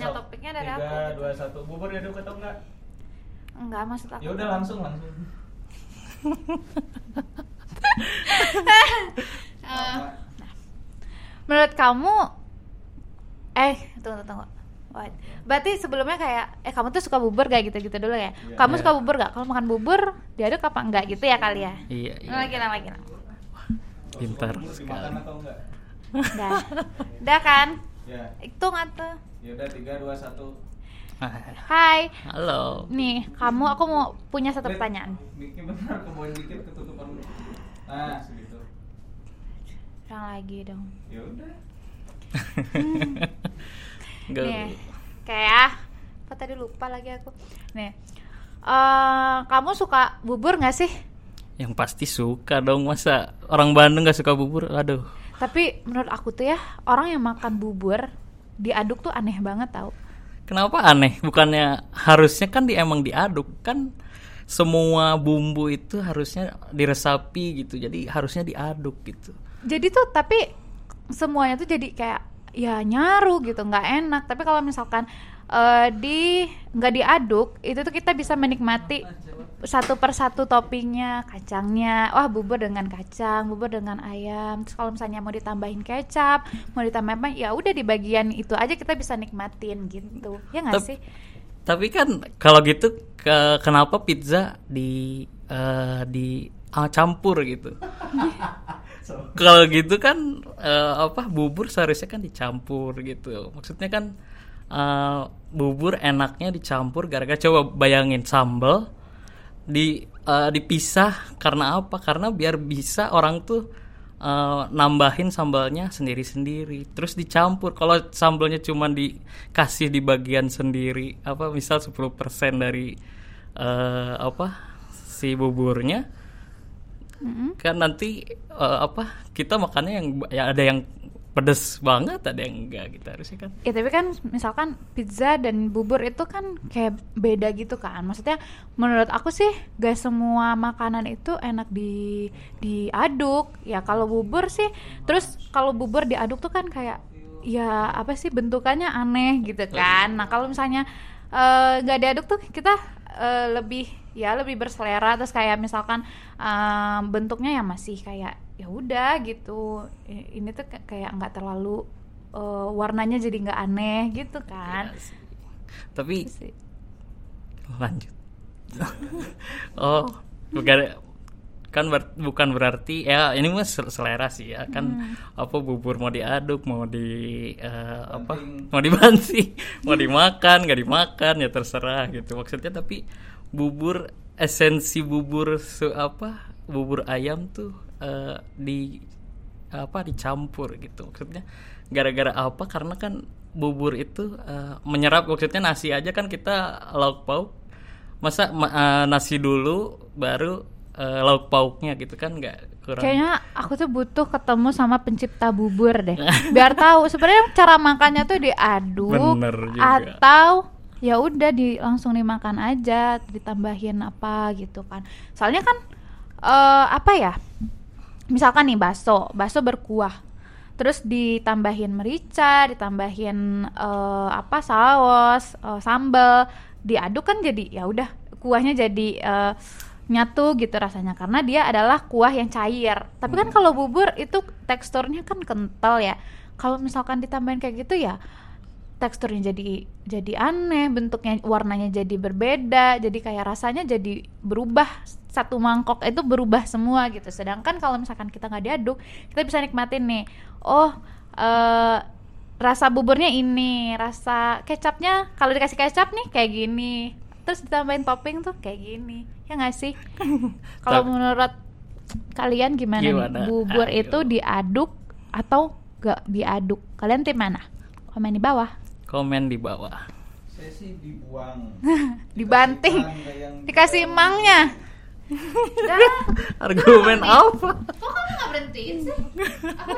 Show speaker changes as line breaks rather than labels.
Ya, topiknya dari
Tiga,
aku.
dua, satu. Bubur diaduk atau enggak?
Enggak maksud aku.
Ya udah langsung langsung.
Eh, menurut kamu eh tunggu tunggu Wait. Berarti sebelumnya kayak eh kamu tuh suka bubur gak gitu-gitu dulu ya?
Iya.
kamu
Iya.
suka bubur gak? Kalau makan bubur diaduk apa enggak gitu ya kali ya?
Iya, iya.
Lagi lah lagi lah.
Pintar sekali.
dimakan atau enggak?
Udah. Udah kan?
Ya.
Itu tuh.
Ya udah tiga, dua, satu.
Hai.
Halo.
Nih, kamu aku mau punya satu pertanyaan.
Mikir benar kebawain dikit ketutupan dulu. Nah, segitu.
Yang lagi dong.
Ya udah.
Enggak.
Nih, kayak apa tadi lupa lagi aku. Nih, eh kamu suka bubur nggak sih?
Yang pasti suka dong masa orang Bandung gak suka bubur. Aduh.
Tapi menurut aku tuh ya orang yang makan bubur diaduk tuh aneh banget tau.
Kenapa aneh? Bukannya harusnya kan di emang diaduk kan semua bumbu itu harusnya diresapi gitu. Jadi harusnya diaduk gitu.
Jadi tuh tapi semuanya tuh jadi kayak ya nyaru gitu nggak enak. Tapi kalau misalkan eh, di nggak diaduk itu tuh kita bisa menikmati satu persatu toppingnya kacangnya wah bubur dengan kacang bubur dengan ayam terus kalau misalnya mau ditambahin kecap mau ditambahin apa ya udah di bagian itu aja kita bisa nikmatin gitu ya nggak sih
Tapi kan kalau gitu ke- kenapa pizza di eh, di ah, campur gitu? kalau gitu kan eh, apa bubur seharusnya kan dicampur gitu. Maksudnya kan eh, bubur enaknya dicampur gara-gara coba bayangin sambal di eh, dipisah karena apa? Karena biar bisa orang tuh eh, nambahin sambalnya sendiri-sendiri, terus dicampur. Kalau sambalnya cuma dikasih di bagian sendiri, apa misal 10% dari eh, apa si buburnya, kan nanti eh, apa kita makannya yang ya ada yang pedes banget, ada yang enggak gitu harusnya kan.
Ya tapi kan misalkan pizza dan bubur itu kan kayak beda gitu kan. Maksudnya menurut aku sih gak semua makanan itu enak di diaduk. Ya kalau bubur sih terus kalau bubur diaduk tuh kan kayak ya apa sih bentukannya aneh gitu kan. Nah, kalau misalnya eh, nggak diaduk tuh kita eh, lebih ya lebih berselera terus kayak misalkan eh, bentuknya ya masih kayak ya udah gitu ini tuh ka- kayak nggak terlalu eh, warnanya jadi nggak aneh gitu kan
sih. Tapi
Itu sih.
lanjut. oh, bukan kan ber- bukan berarti ya ini mah sel- selera sih ya kan apa bubur mau diaduk mau di eh, apa mau dibanting mau dimakan nggak dimakan ya terserah gitu maksudnya tapi bubur esensi bubur apa bubur ayam tuh eh, di apa dicampur gitu. Maksudnya gara-gara apa? Karena kan bubur itu eh, menyerap. Maksudnya nasi aja kan kita lauk pauk. Masa ma- eh, nasi dulu baru eh, lauk pauknya gitu kan? Nggak kurang.
Kayaknya aku tuh butuh ketemu sama pencipta bubur deh. Biar tahu sebenarnya cara makannya tuh diaduk
Bener juga.
atau ya udah di langsung dimakan aja ditambahin apa gitu kan. Soalnya kan eh, apa ya misalkan nih bakso bakso berkuah. Terus ditambahin merica ditambahin eh, apa saus eh, sambal diaduk kan jadi ya udah kuahnya jadi eh, nyatu gitu rasanya. Karena dia adalah kuah yang cair. Tapi kan kalau bubur itu teksturnya kan kental ya. Kalau misalkan ditambahin kayak gitu ya teksturnya jadi jadi aneh bentuknya warnanya jadi berbeda jadi kayak rasanya jadi berubah satu mangkok itu berubah semua gitu. Sedangkan kalau misalkan kita nggak diaduk kita bisa nikmatin nih oh eh, rasa buburnya ini rasa kecapnya kalau dikasih kecap nih kayak gini. Terus ditambahin topping tuh kayak gini. Ya nggak sih? Kalau menurut kalian gimana,
Gimana?
nih bubur
Ayo.
itu diaduk atau gak diaduk? Kalian tim mana? Komen di bawah
komen di bawah.
Saya sih dibuang.
dibanting. Dikasih emangnya Dah,
argumen apa?
Kok kamu nggak berhentiin sih? Aku